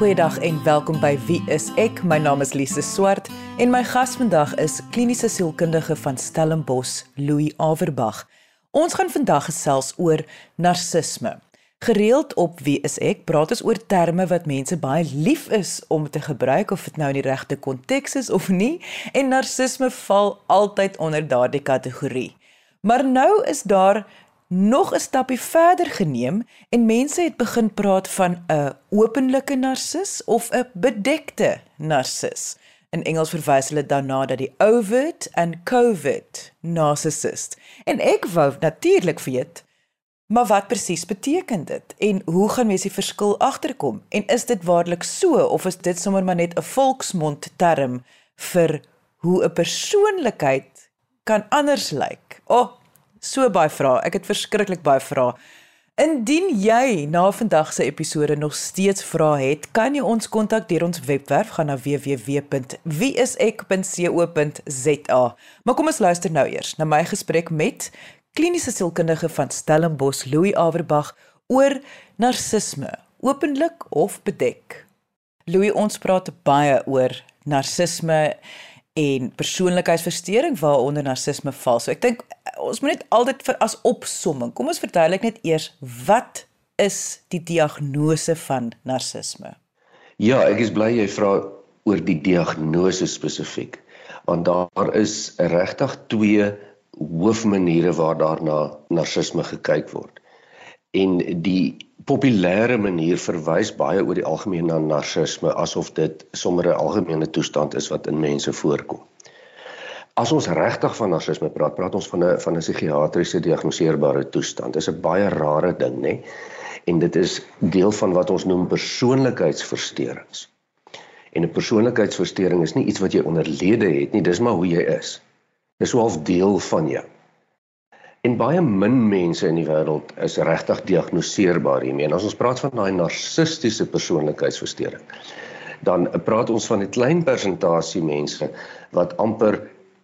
Goeiedag en welkom by Wie is ek? My naam is Lise Swart en my gas vandag is kliniese sielkundige van Stellenbosch, Louis Averbag. Ons gaan vandag gesels oor narcisme. Gereeld op Wie is ek? Praat ons oor terme wat mense baie lief is om te gebruik of dit nou in die regte konteks is of nie, en narcisme val altyd onder daardie kategorie. Maar nou is daar nog 'n stapie verder geneem en mense het begin praat van 'n openlike narcis of 'n bedekte narcis. In Engels verwys hulle daarna dat die overt en covert narcissist. En ek wou natuurlik weet Maar wat presies beteken dit en hoe gaan mense die verskil agterkom en is dit waarlik so of is dit sommer maar net 'n volksmond term vir hoe 'n persoonlikheid kan anders lyk? O, oh, so baie vrae. Ek het verskriklik baie vrae. Indien jy na vandag se episode nog steeds vrae het, kan jy ons kontak deur ons webwerf gaan na www.wieisek.co.za. Maar kom ons luister nou eers na my gesprek met kliniese sielkundige van Stellenbosch, Louis Averbag oor narcisme, openlik of bedek. Louis, ons praat baie oor narcisme en persoonlikheidsversteuring waaronder narcisme val. So ek dink ons moet net altyd vir as opsomming. Kom ons verduidelik net eers wat is die diagnose van narcisme? Ja, ek is bly jy vra oor die diagnose spesifiek. Want daar is regtig twee hoofmaniere waar daarna narcisme gekyk word. En die populêre manier verwys baie oor die algemeen na narcisme asof dit sommer 'n algemene toestand is wat in mense voorkom. As ons regtig van narcisme praat, praat ons van 'n van 'n psigiatriese diagnoseerbare toestand. Dit is 'n baie rare ding, nê? En dit is deel van wat ons noem persoonlikheidsversteurings. En 'n persoonlikheidsversteuring is nie iets wat jy onderlede het nie, dis maar hoe jy is. Dis so 'n deel van jou. En baie min mense in die wêreld is regtig diagnoseerbaar hiermee. En as ons praat van daai narcistiese persoonlikheidsversteuring, dan praat ons van 'n klein persentasie mense wat amper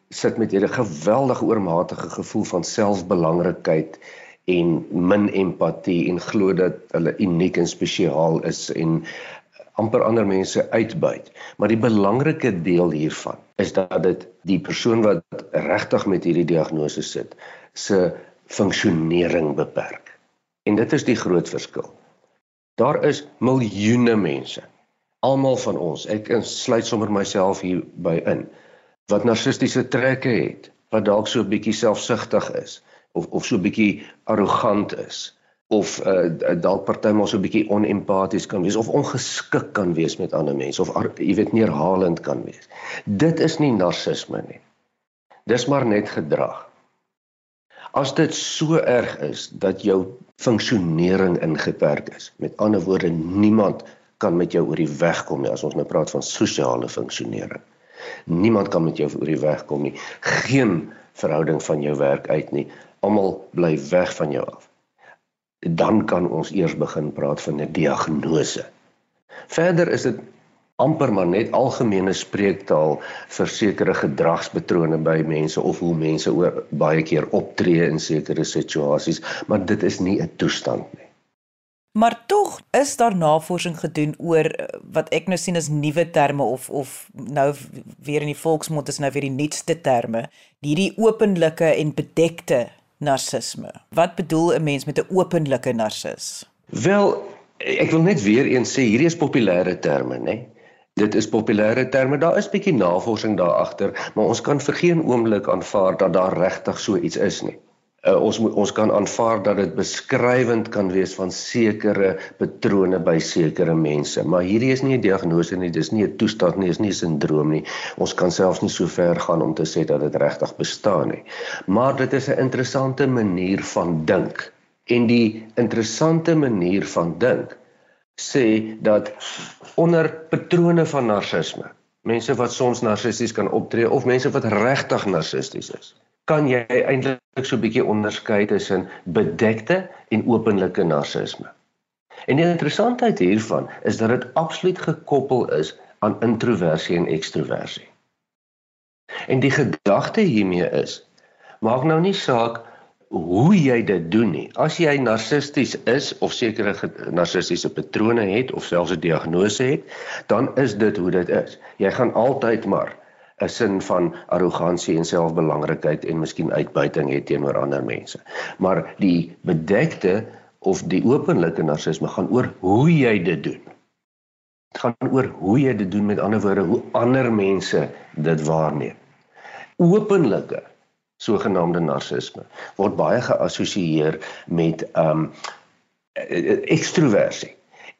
sit met hierdie geweldige oormatige gevoel van selfbelangrikheid en min empatie en glo dat hulle uniek en spesiaal is en amper ander mense uitbuit. Maar die belangrike deel hiervan is dat dit die persoon wat regtig met hierdie diagnose sit, se funksionering beperk. En dit is die groot verskil. Daar is miljoene mense, almal van ons, ek insluit sommer myself hier by in, wat narcistiese trekke het, wat dalk so 'n bietjie selfsugtig is of of so 'n bietjie arrogant is of uh, dalk partymal so 'n bietjie onempaties kan wees of ongeskik kan wees met ander mense of jy weet neerhalend kan wees. Dit is nie narcisme nie. Dis maar net gedrag. As dit so erg is dat jou funksionering ingeperk is, met ander woorde niemand kan met jou oor die weg kom nie as ons nou praat van sosiale funksionering. Niemand kan met jou oor die weg kom nie. Geen verhouding van jou werk uit nie. Almal bly weg van jou af. Dan kan ons eers begin praat van 'n diagnose. Verder is dit amper maar net algemene spreektaal vir sekere gedragspatrone by mense of hoe mense oor baie keer optree in sekere situasies, maar dit is nie 'n toestand nie. Maar tog is daar navorsing gedoen oor eh, wat ek nou sien as nuwe terme of of nou weer in die volksmond is nou weer die nuutste terme, hierdie openlike en bedekte narcisme. Wat bedoel 'n mens met 'n openlike narcis? Wel, ek wil net weer eens sê hierdie is populêre terme, né? Dit is populêre terme. Daar is bietjie navorsing daar agter, maar ons kan vir geen oomblik aanvaar dat daar regtig so iets is nie. Uh, ons moet ons kan aanvaar dat dit beskrywend kan wees van sekere patrone by sekere mense, maar hierdie is nie 'n diagnose nie, dis nie 'n toestand nie, dis nie 'n sindroom nie. Ons kan selfs nie so ver gaan om te sê dat dit regtig bestaan nie. Maar dit is 'n interessante manier van dink. En die interessante manier van dink sê dat onder patrone van narcisme, mense wat soms narcisties kan optree of mense wat regtig narcisties is, kan jy eintlik so 'n bietjie onderskei tussen bedekte en openlike narcisme. En die interessantheid hiervan is dat dit absoluut gekoppel is aan introversie en ekstroversie. En die gedagte hiermee is maak nou nie saak hoe jy dit doen nie. As jy narcisties is of sekere narcistiese patrone het of selfs 'n diagnose het, dan is dit hoe dit is. Jy gaan altyd maar 'n sin van arrogansie en selfbelangrikheid en miskien uitbuiting het teenoor ander mense. Maar die bedekte of die openlike narcisme gaan oor hoe jy dit doen. Dit gaan oor hoe jy dit doen met ander woorde hoe ander mense dit waarneem. Openlike sogenaamde narcisme word baie geassosieer met um ekstroversie.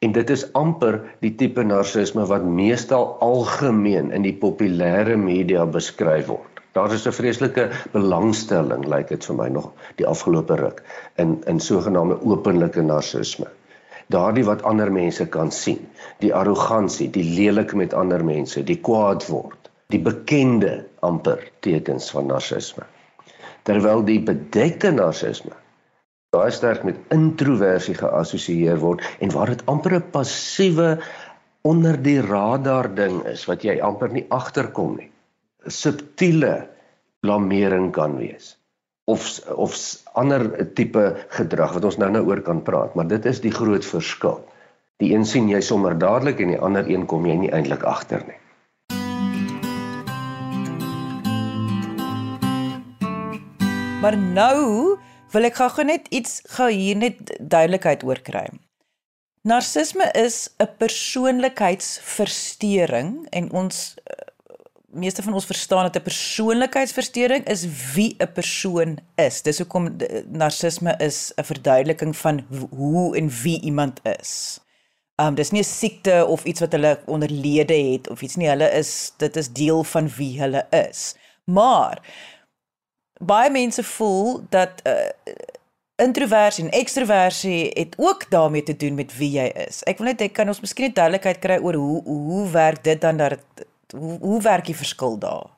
En dit is amper die tipe narcisme wat meestal algemeen in die populêre media beskryf word. Daar is 'n vreeslike belangstelling, lyk like dit vir my nog die afgelope ruk in in sogenaamde openlike narcisme. Daardie wat ander mense kan sien, die arrogansie, die lelik met ander mense, die kwaad word, die bekende amper tekens van narcisme terwyl die bedekte narcisme baie sterk met introversie geassosieer word en waar dit amper 'n passiewe onder die radar ding is wat jy amper nie agterkom nie. 'n Subtiele blamering kan wees of of ander tipe gedrag wat ons nou-nou oor kan praat, maar dit is die groot verskil. Die een sien jy sommer dadelik en die ander een kom jy nie eintlik agter nie. Maar nou wil ek gou net iets gou hier net duidelikheid oor kry. Narcisme is 'n persoonlikheidsversteuring en ons uh, meeste van ons verstaan dat 'n persoonlikheidsversteuring is wie 'n persoon is. Dis hoekom narcisme is 'n verduideliking van hoe en wie iemand is. Um dis nie 'n siekte of iets wat hulle onderlede het of iets nie. Hulle is dit is deel van wie hulle is. Maar baie mense voel dat uh, introversie en ekstroversie het ook daarmee te doen met wie jy is. Ek wil net ek kan ons miskien 'n duidelikheid kry oor hoe hoe werk dit dan dat hoe, hoe werk die verskil daar?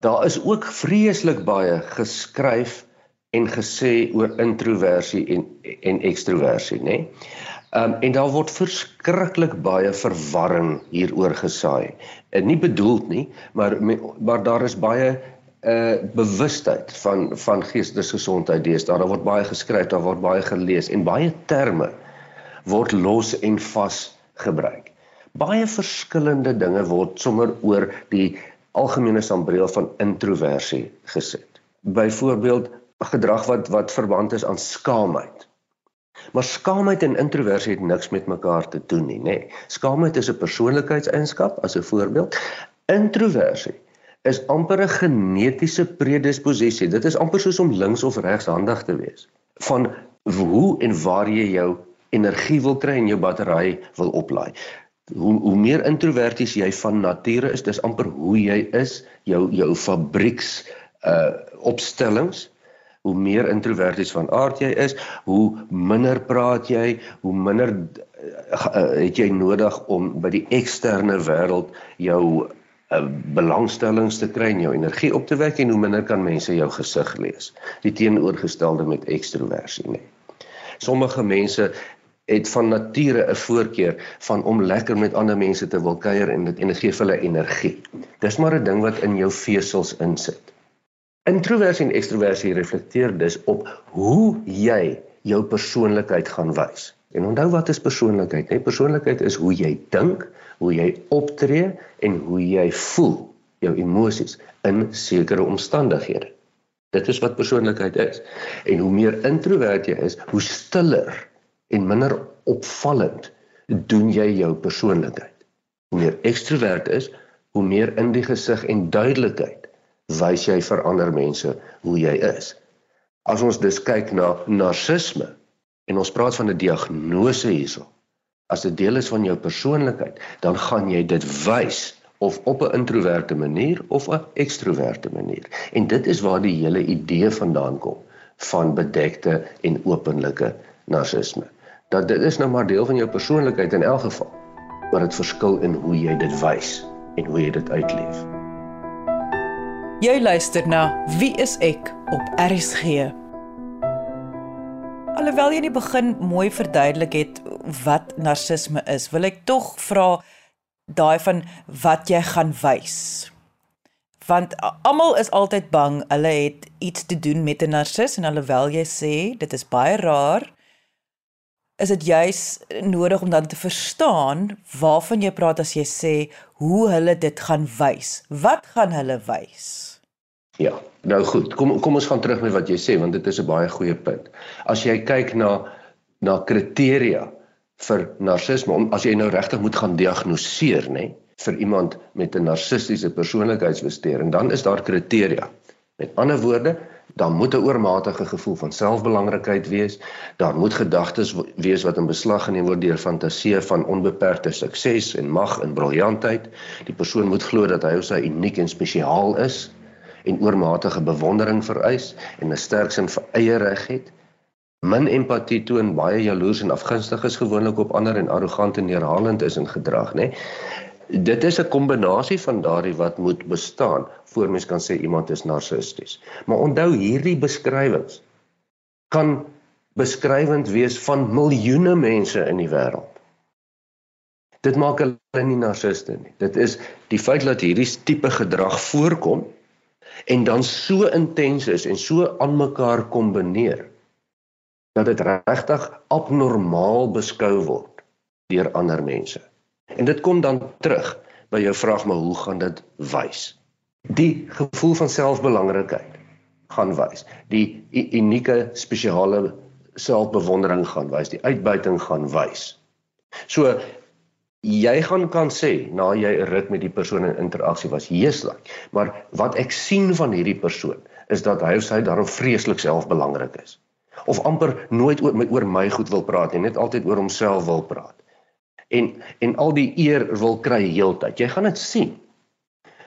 Daar is ook vreeslik baie geskryf en gesê oor introversie en en ekstroversie, nê? Nee? Um, en daar word verskriklik baie verwarring hieroor gesaai. En nie bedoeld nie, maar maar daar is baie uh, bewustheid van van geestesgesondheid deesdae. Daar word baie geskryf, daar word baie gelees en baie terme word los en vas gebruik. Baie verskillende dinge word sommer oor die algemene sambreel van introversie gesit. Byvoorbeeld gedrag wat wat verband is aan skaamheid. Maar skaamheid en introversie het niks met mekaar te doen nie, nê. Nee. Skaamheid is 'n persoonlikheidseienskap as 'n voorbeeld. Introversie is amper 'n genetiese predisposisie. Dit is amper soos om links of regshandig te wees. Van hoe en waar jy jou energie wil kry en jou battery wil oplaai. Hoe hoe meer introverties jy van nature is, dis amper hoe jy is, jou jou fabrieks uh opstellings. Hoe meer introverties van aard jy is, hoe minder praat jy, hoe minder uh, het jy nodig om by die eksterne wêreld jou uh, belangstellings te kry en jou energie op te wek en hoe minder kan mense jou gesig lees. Die teenoorgestelde met ekstroversie nie. Sommige mense het van nature 'n voorkeur van om lekker met ander mense te wil kuier en dit energie vir hulle energie. Dis maar 'n ding wat in jou vesels insit. Introversie en ekstroversie reflekteer dus op hoe jy jou persoonlikheid gaan wys. En onthou wat is persoonlikheid? Nee, persoonlikheid is hoe jy dink, hoe jy optree en hoe jy voel, jou emosies in sekere omstandighede. Dit is wat persoonlikheid is. En hoe meer introwert jy is, hoe stiller en minder opvallend doen jy jou persoonlikheid. Hoe meer ekstrovert is, hoe meer in die gesig en duidelikheid wys jy vir ander mense hoe jy is. As ons dus kyk na narcisme, en ons praat van 'n diagnose hierso. As dit deel is van jou persoonlikheid, dan gaan jy dit wys of op 'n introverte manier of 'n ekstroverte manier. En dit is waar die hele idee vandaan kom van bedekte en openlike narcisme. Dat dit is nou maar deel van jou persoonlikheid in elk geval, maar dit verskil in hoe jy dit wys en hoe jy dit uitleef. Jy luister na Wie is ek op RSG alhoewel jy in die begin mooi verduidelik het wat narcisme is, wil ek tog vra daai van wat jy gaan wys. Want almal is altyd bang hulle het iets te doen met 'n narcis en alhoewel jy sê dit is baie rar, is dit juis nodig om dan te verstaan waarvan jy praat as jy sê hoe hulle dit gaan wys. Wat gaan hulle wys? Ja, nou goed. Kom kom ons gaan terug met wat jy sê want dit is 'n baie goeie punt. As jy kyk na na kriteria vir narcisme, as jy nou regtig moet gaan diagnoseer, nê, nee, vir iemand met 'n narcistiese persoonlikheidsversteuring, dan is daar kriteria. Met ander woorde, dan moet 'n oormatige gevoel van selfbelangrikheid wees, daar moet gedagtes wees wat in beslag geneem word deur fantasieë van onbeperkte sukses en mag en briljantheid. Die persoon moet glo dat hy of sy uniek en spesiaal is en oormatige bewondering vereis en 'n sterk sin vir eie reg het. Min empatie toon, baie jaloers en afgunstig is gewoonlik op ander en arrogant en neerhalend is in gedrag, nê? Dit is 'n kombinasie van daardie wat moet bestaan voor mens kan sê iemand is narcisties. Maar onthou hierdie beskrywings kan beskrywend wees van miljoene mense in die wêreld. Dit maak hulle nie narciste nie. Dit is die feit dat hierdie tipe gedrag voorkom en dan so intens is en so aan mekaar kombineer dat dit regtig abnormaal beskou word deur ander mense. En dit kom dan terug by jou vraag maar hoe gaan dit wys? Die gevoel van selfbelangrikheid gaan wys. Die unieke spesiale selfbewondering gaan wys. Die uitbuiting gaan wys. So jy gaan kan sê na jy 'n ruk met die persoon in interaksie was heeslik, maar wat ek sien van hierdie persoon is dat hy of sy daarom vreeslik selfbelangrik is of amper nooit oor, oor my goed wil praat nie, net altyd oor homself wil praat en en al die eer wil kry heeltyd. Jy gaan dit sien.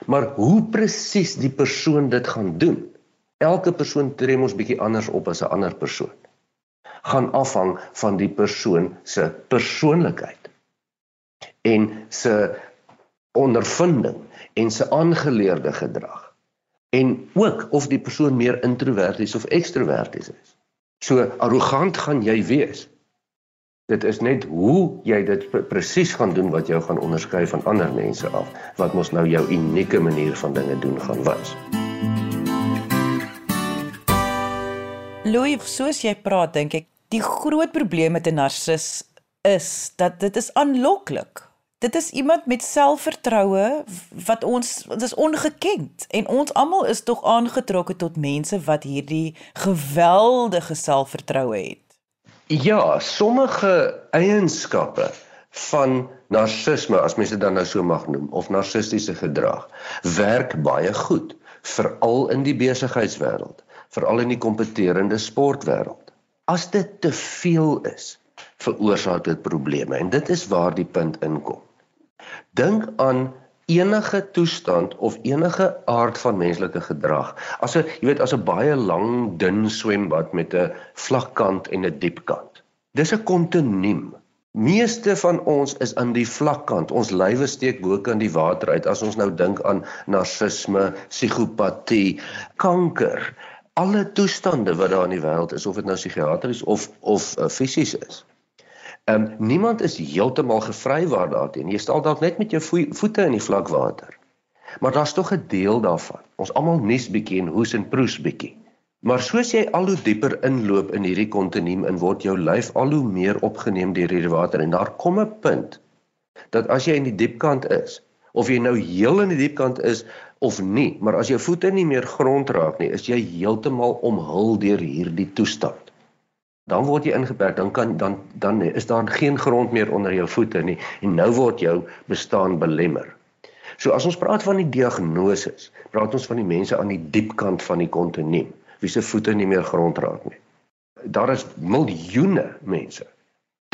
Maar hoe presies die persoon dit gaan doen? Elke persoon tree mos bietjie anders op as 'n ander persoon. gaan afhang van die persoon se persoonlikheid en se ondervinding en se aangeleerde gedrag en ook of die persoon meer introverties of ekstroverties is. So arrogant gaan jy wees Dit is net hoe jy dit presies gaan doen wat jou gaan onderskei van ander mense af wat mos nou jou unieke manier van dinge doen gaan wys. Louis, soos jy praat, dink ek die groot probleem met 'n narcis is dat dit is aanloklik. Dit is iemand met selfvertroue wat ons dit is ongekend en ons almal is tog aangetrokke tot mense wat hierdie geweldige selfvertroue het. Ja, sommige eienskappe van narcisme, as mense dit dan nou so mag noem, of narcistiese gedrag, werk baie goed, veral in die besigheidswêreld, veral in die kompeterende sportwêreld. As dit te veel is, veroorsaak dit probleme en dit is waar die punt inkom. Dink aan enige toestand of enige aard van menslike gedrag. As 'n jy weet as 'n baie lang dun swembad met 'n vlak kant en 'n diep kant. Dis 'n kontinuum. Meeste van ons is aan die vlak kant. Ons lywe steek bo kan die water uit as ons nou dink aan narcisme, psigopatie, kanker, alle toestande wat daar in die wêreld is of dit nou psigiatries of of uh, fisies is. Ehm um, niemand is heeltemal gevry waar daarteen. Jy staan dalk net met jou voete in die vlak water. Maar daar's tog 'n deel daarvan. Ons almal nies bietjie en hoes en proes bietjie. Maar soos jy al hoe dieper inloop in hierdie kontinuum in word jou lyf al hoe meer opgeneem deur hierdie water en daar kom 'n punt dat as jy in die diep kant is of jy nou heel in die diep kant is of nie, maar as jou voete nie meer grond raak nie, is jy heeltemal omhul deur hierdie toestand dan word jy ingeperk dan kan dan dan is daar geen grond meer onder jou voete nie en nou word jou bestaan belemmer. So as ons praat van die diagnose, praat ons van die mense aan die diep kant van die kontinuum wie se voete nie meer grond raak nie. Daar is miljoene mense.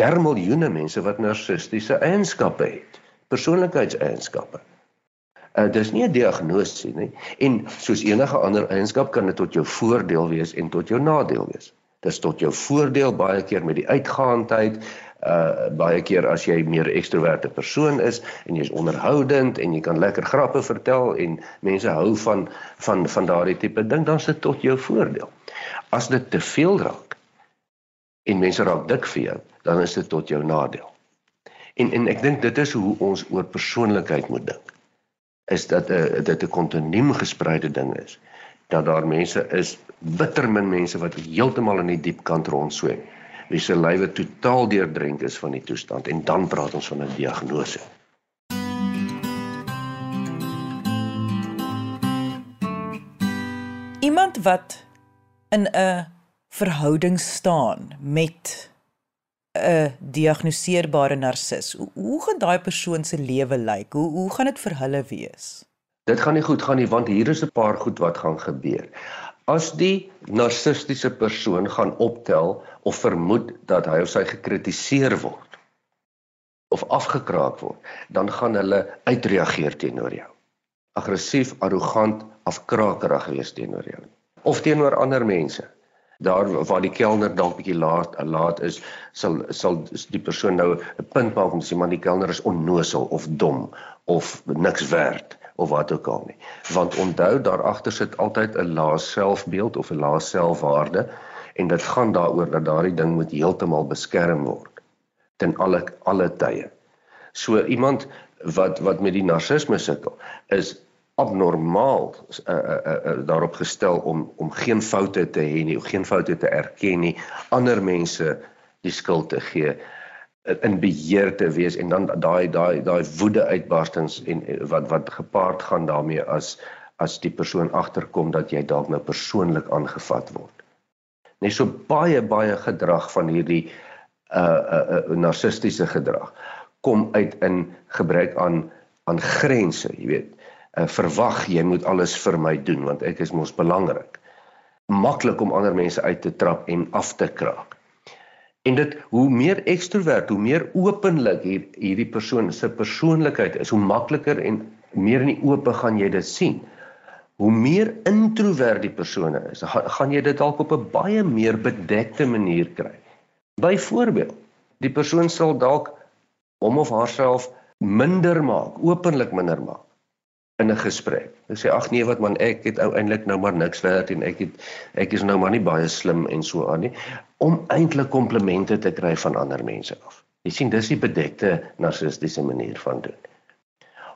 Der miljoene mense wat narcistiese eienskappe het, persoonlikheidseienskappe. Uh, dis nie 'n diagnose nie en soos enige ander eienskap kan dit tot jou voordeel wees en tot jou nadeel wees. Dis tot jou voordeel baie keer met die uitgaandheid, uh baie keer as jy meer ekstroverte persoon is en jy's onderhoudend en jy kan lekker grappe vertel en mense hou van van van daardie tipe ding, dan is dit tot jou voordeel. As dit te veel raak en mense raak dik vir jou, dan is dit tot jou nadeel. En en ek dink dit is hoe ons oor persoonlikheid moet dink. is dat 'n uh, dit 'n kontinuum gespreide ding is. Dat daar mense is, bitter min mense wat heeltemal in die diep kant rondswem. Wie se lywe totaal deurdrink is van die toestand en dan praat ons van 'n diagnose. Iemand wat in 'n verhouding staan met 'n diagnoseerbare narcis. Hoe, hoe gaan daai persoon se lewe lyk? Hoe hoe gaan dit vir hulle wees? Dit gaan nie goed gaan nie want hier is 'n paar goed wat gaan gebeur. As die narcistiese persoon gaan optel of vermoed dat hy of sy gekritiseer word of afgekraak word, dan gaan hulle uitreageer teenoor jou. Aggressief, arrogant, afkrakerig wees teenoor jou of teenoor ander mense daar waar die kelner dalk bietjie laat laat is sal sal die persoon nou 'n punt maak om te sê maar die kelner is onnosel of dom of niks werd of wat ook al nie. Want onthou daar agter sit altyd 'n lae selfbeeld of 'n lae selfwaarde en dit gaan daaroor dat daardie ding moet heeltemal beskerm word ten alle alle tye. So iemand wat wat met die narcisme sukkel is abnormaal uh, uh, uh, daarop gestel om om geen foute te hê nie, geen foute te erken nie, ander mense die skuld te gee in beheer te wees en dan daai daai daai woede uitbarstings en wat wat gepaard gaan daarmee as as die persoon agterkom dat jy dalk nou persoonlik aangevat word. Net so baie baie gedrag van hierdie uh uh, uh narcistiese gedrag kom uit in gebrek aan aan grense, jy weet uh, verwag jy moet alles vir my doen want ek is mos belangrik. Maklik om ander mense uit te trap en af te kraak. En dit hoe meer ekstrovert, hoe meer openlik hier, hierdie persoon se persoonlikheid is, hoe makliker en meer in die oop gaan jy dit sien. Hoe meer introvert die persoon is, gaan jy dit dalk op 'n baie meer bedekte manier kry. Byvoorbeeld, die persoon sal dalk hom of haarself minder maak, openlik minder maak in 'n gesprek. Ek sê ag nee wat man ek het ou eintlik nou maar niks werd en ek het ek is nou maar nie baie slim en so aan nie om eintlik komplimente te kry van ander mense af. Jy sien dis die bedekte narcistiese manier van doen.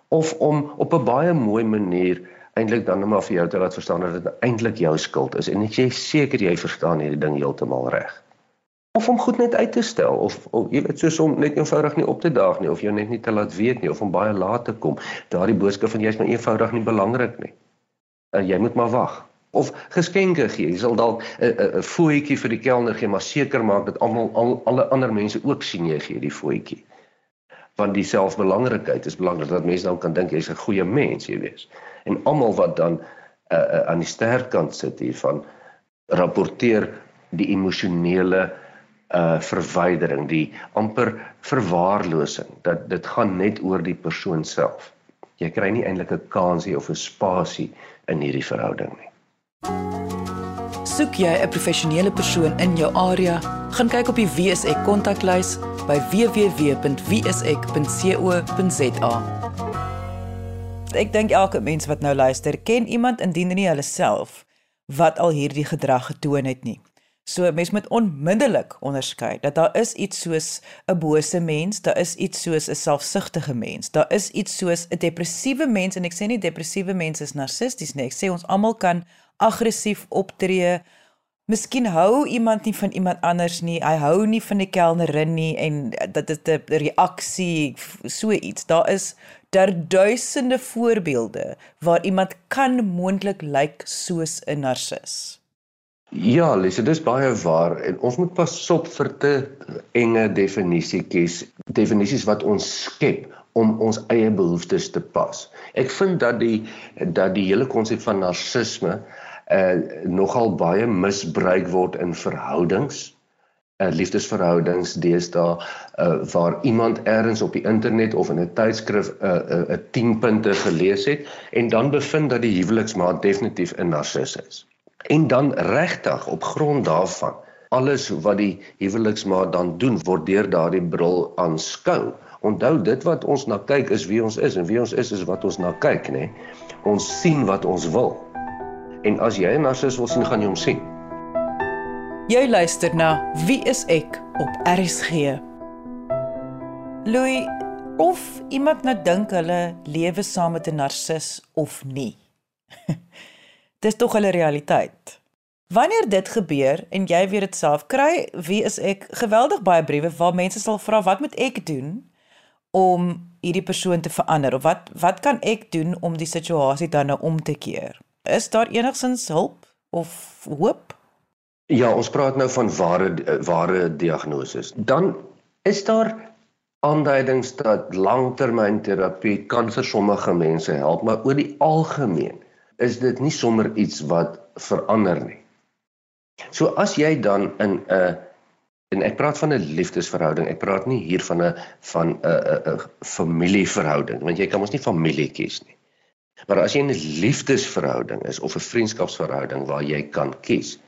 Of om op 'n baie mooi manier eintlik dan net maar vir jou te laat verstaan dat dit eintlik jou skuld is en jy seker jy verstaan hierdie ding heeltemal reg of om goed net uit te stel of of jy weet soos om net eenvoudig nie op te daag nie of jou net nie te laat weet nie of om baie laat te kom. Daardie boodskap van jy is maar eenvoudig nie belangrik nie. En jy moet maar wag. Of geskenke gee. Jy sal dalk 'n 'n fooitjie vir die kelner gee, maar seker maak dat almal al alle ander mense ook sien jy gee die fooitjie. Want die selfbelangrikheid is belangrik dat mense dan kan dink jy's 'n goeie mens, jy weet. En almal wat dan uh, uh, aan die sterk kant sit hier van rapporteer die emosionele uh verwydering, die amper verwaarlosing dat dit gaan net oor die persoon self. Jy kry nie eintlik 'n kansie of 'n spasie in hierdie verhouding nie. Soek jy 'n professionele persoon in jou area, gaan kyk op die WSE kontaklys by www.wse.co.za. Ek dink elke mens wat nou luister, ken iemand indien nie hulle self wat al hierdie gedrag getoon het nie. So mens moet onmiddellik onderskei dat daar is iets soos 'n bose mens, daar is iets soos 'n selfsugtige mens, daar is iets soos 'n depressiewe mens en ek sê nie depressiewe mense is narcisties nie, ek sê ons almal kan aggressief optree. Miskien hou iemand nie van iemand anders nie, hy hou nie van die kelnerin nie en dit is 'n reaksie so iets. Daar is daar duisende voorbeelde waar iemand kan moontlik lyk like soos 'n narcis. Ja, Lise, dis baie waar en ons moet pas op vir te enge definisies, definisies wat ons skep om ons eie behoeftes te pas. Ek vind dat die dat die hele konsep van narcisme uh nogal baie misbruik word in verhoudings, uh liefdesverhoudings deesdae uh waar iemand elders op die internet of in 'n tydskrif 'n uh, uh, 10 punte gelees het en dan bevind dat die huweliksmaat definitief 'n narcis is en dan regtig op grond daarvan alles wat die huweliksmaat dan doen word deur daardie bril aanskou. Onthou dit wat ons na kyk is wie ons is en wie ons is is wat ons na kyk, nê. Ons sien wat ons wil. En as jy 'n narcis wil sien, gaan jy hom sien. Jy luister na Wie is ek op RSG. Louis, of iemand nou dink hulle lewe saam met 'n narcis of nie. Dis tog hulle realiteit. Wanneer dit gebeur en jy weet dit self, kry wie is ek geweldig baie briewe waar mense sal vra wat moet ek doen om hierdie persoon te verander of wat wat kan ek doen om die situasie dan nou om te keer? Is daar enigsins hulp of hoop? Ja, ons praat nou van ware ware diagnoses. Dan is daar aanduidings dat langtermynterapie kan vir sommige mense help, maar oor die algemeen is dit nie sommer iets wat verander nie. So as jy dan in 'n en ek praat van 'n liefdesverhouding, ek praat nie hier van 'n van 'n 'n 'n familieverhouding, want jy kan mos nie familie kies nie. Maar as jy in 'n liefdesverhouding is of 'n vriendskapsverhouding waar jy kan kies,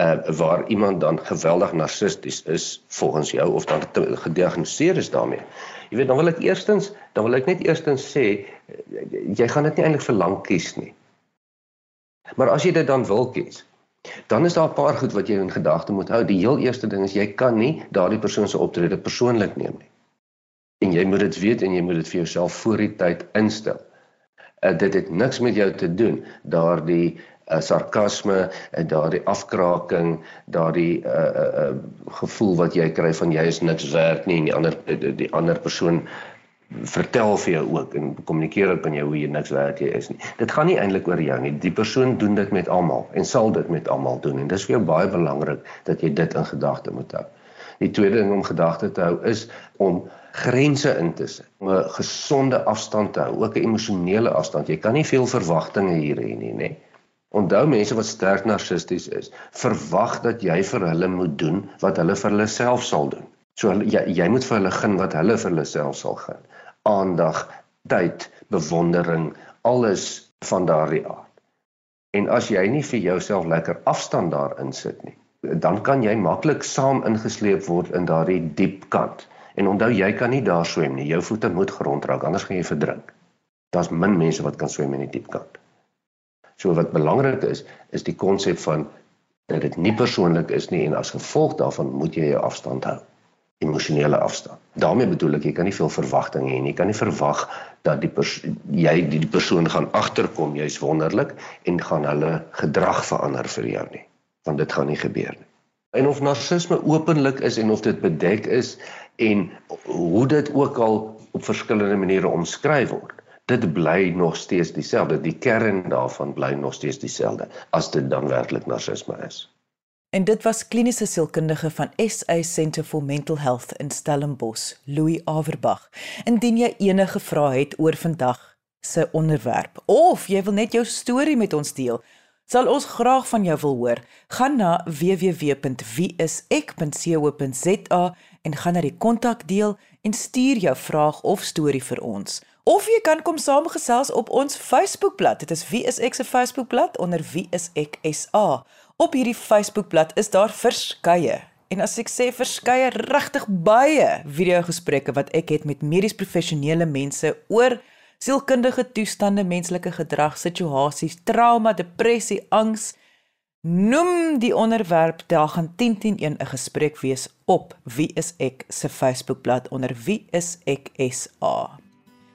uh waar iemand dan geweldig narcisties is volgens jou of dan gediagnoseer is daarmee. Jy weet, dan wil ek eerstens, dan wil ek net eerstens sê jy gaan dit nie eintlik vir lank kies nie. Maar as jy dit dan wil kies, dan is daar 'n paar goed wat jy in gedagte moet hou. Die heel eerste ding is jy kan nie daardie persoon se optrede persoonlik neem nie. En jy moet dit weet en jy moet dit vir jouself voor die tyd instel. Uh, dit het niks met jou te doen daardie uh, sarkasme en daardie afkraking, daardie uh, uh, uh, gevoel wat jy kry van jy is niks werd nie en die ander die, die ander persoon vertel vir jou ook en kommunikeer ook aan jou hoe jy niks werd jy is nie. Dit gaan nie eintlik oor jou nie. Die persoon doen dit met almal en sal dit met almal doen en dis vir jou baie belangrik dat jy dit in gedagte moet hou. Die tweede ding om gedagte te hou is om grense in te sit. Om 'n gesonde afstand te hou, ook 'n emosionele afstand. Jy kan nie veel verwagtinge hier hê nie, nê? Onthou mense wat sterk narcisties is, verwag dat jy vir hulle moet doen wat hulle vir hulle self sal doen. So jy jy moet vir hulle gun wat hulle vir hulle self sal gun. Aandag, tyd, bewondering, alles van daardie aard. En as jy nie vir jouself lekker afstand daarin sit nie, dan kan jy maklik saam ingesleep word in daardie diep kant. En onthou jy kan nie daar swem nie. Jou voete moet grond raak anders gaan jy verdrink. Daar's min mense wat kan swem in die diep kant. So wat belangrik is, is die konsep van dat dit nie persoonlik is nie en as gevolg daarvan moet jy jou afstand hou. Emosionele afstand. daarmee bedoel ek jy kan nie veel verwagtinge hê nie. Jy kan nie verwag dat die jy die, die persoon gaan agterkom jy's wonderlik en gaan hulle gedrag verander vir jou nie. Want dit gaan nie gebeur nie. En of narcisme openlik is en of dit bedek is en hoe dit ook al op verskillende maniere omskryf word dit bly nog steeds dieselfde. Die kern daarvan bly nog steeds dieselfde as dit dan werklik narcisme is. En dit was kliniese sielkundige van SA Centre for Mental Health in Stellenbosch, Louis Averbag. Indien jy enige vrae het oor vandag se onderwerp of jy wil net jou storie met ons deel, sal ons graag van jou wil hoor. Gaan na www.wieisek.co.za en gaan na die kontakdeel en stuur jou vraag of storie vir ons. Of jy kan kom saamgesels op ons Facebookblad. Dit is Wie is ek se Facebookblad onder Wie is ek SA. Op hierdie Facebookblad is daar verskeie en as ek sê verskeie regtig baie video-gesprekke wat ek het met medies professionele mense oor sielkundige toestande, menslike gedrag, situasies, trauma, depressie, angs. Noem die onderwerp, daar gaan 10 10 1 'n gesprek wees op Wie is ek se Facebookblad onder Wie is ek SA.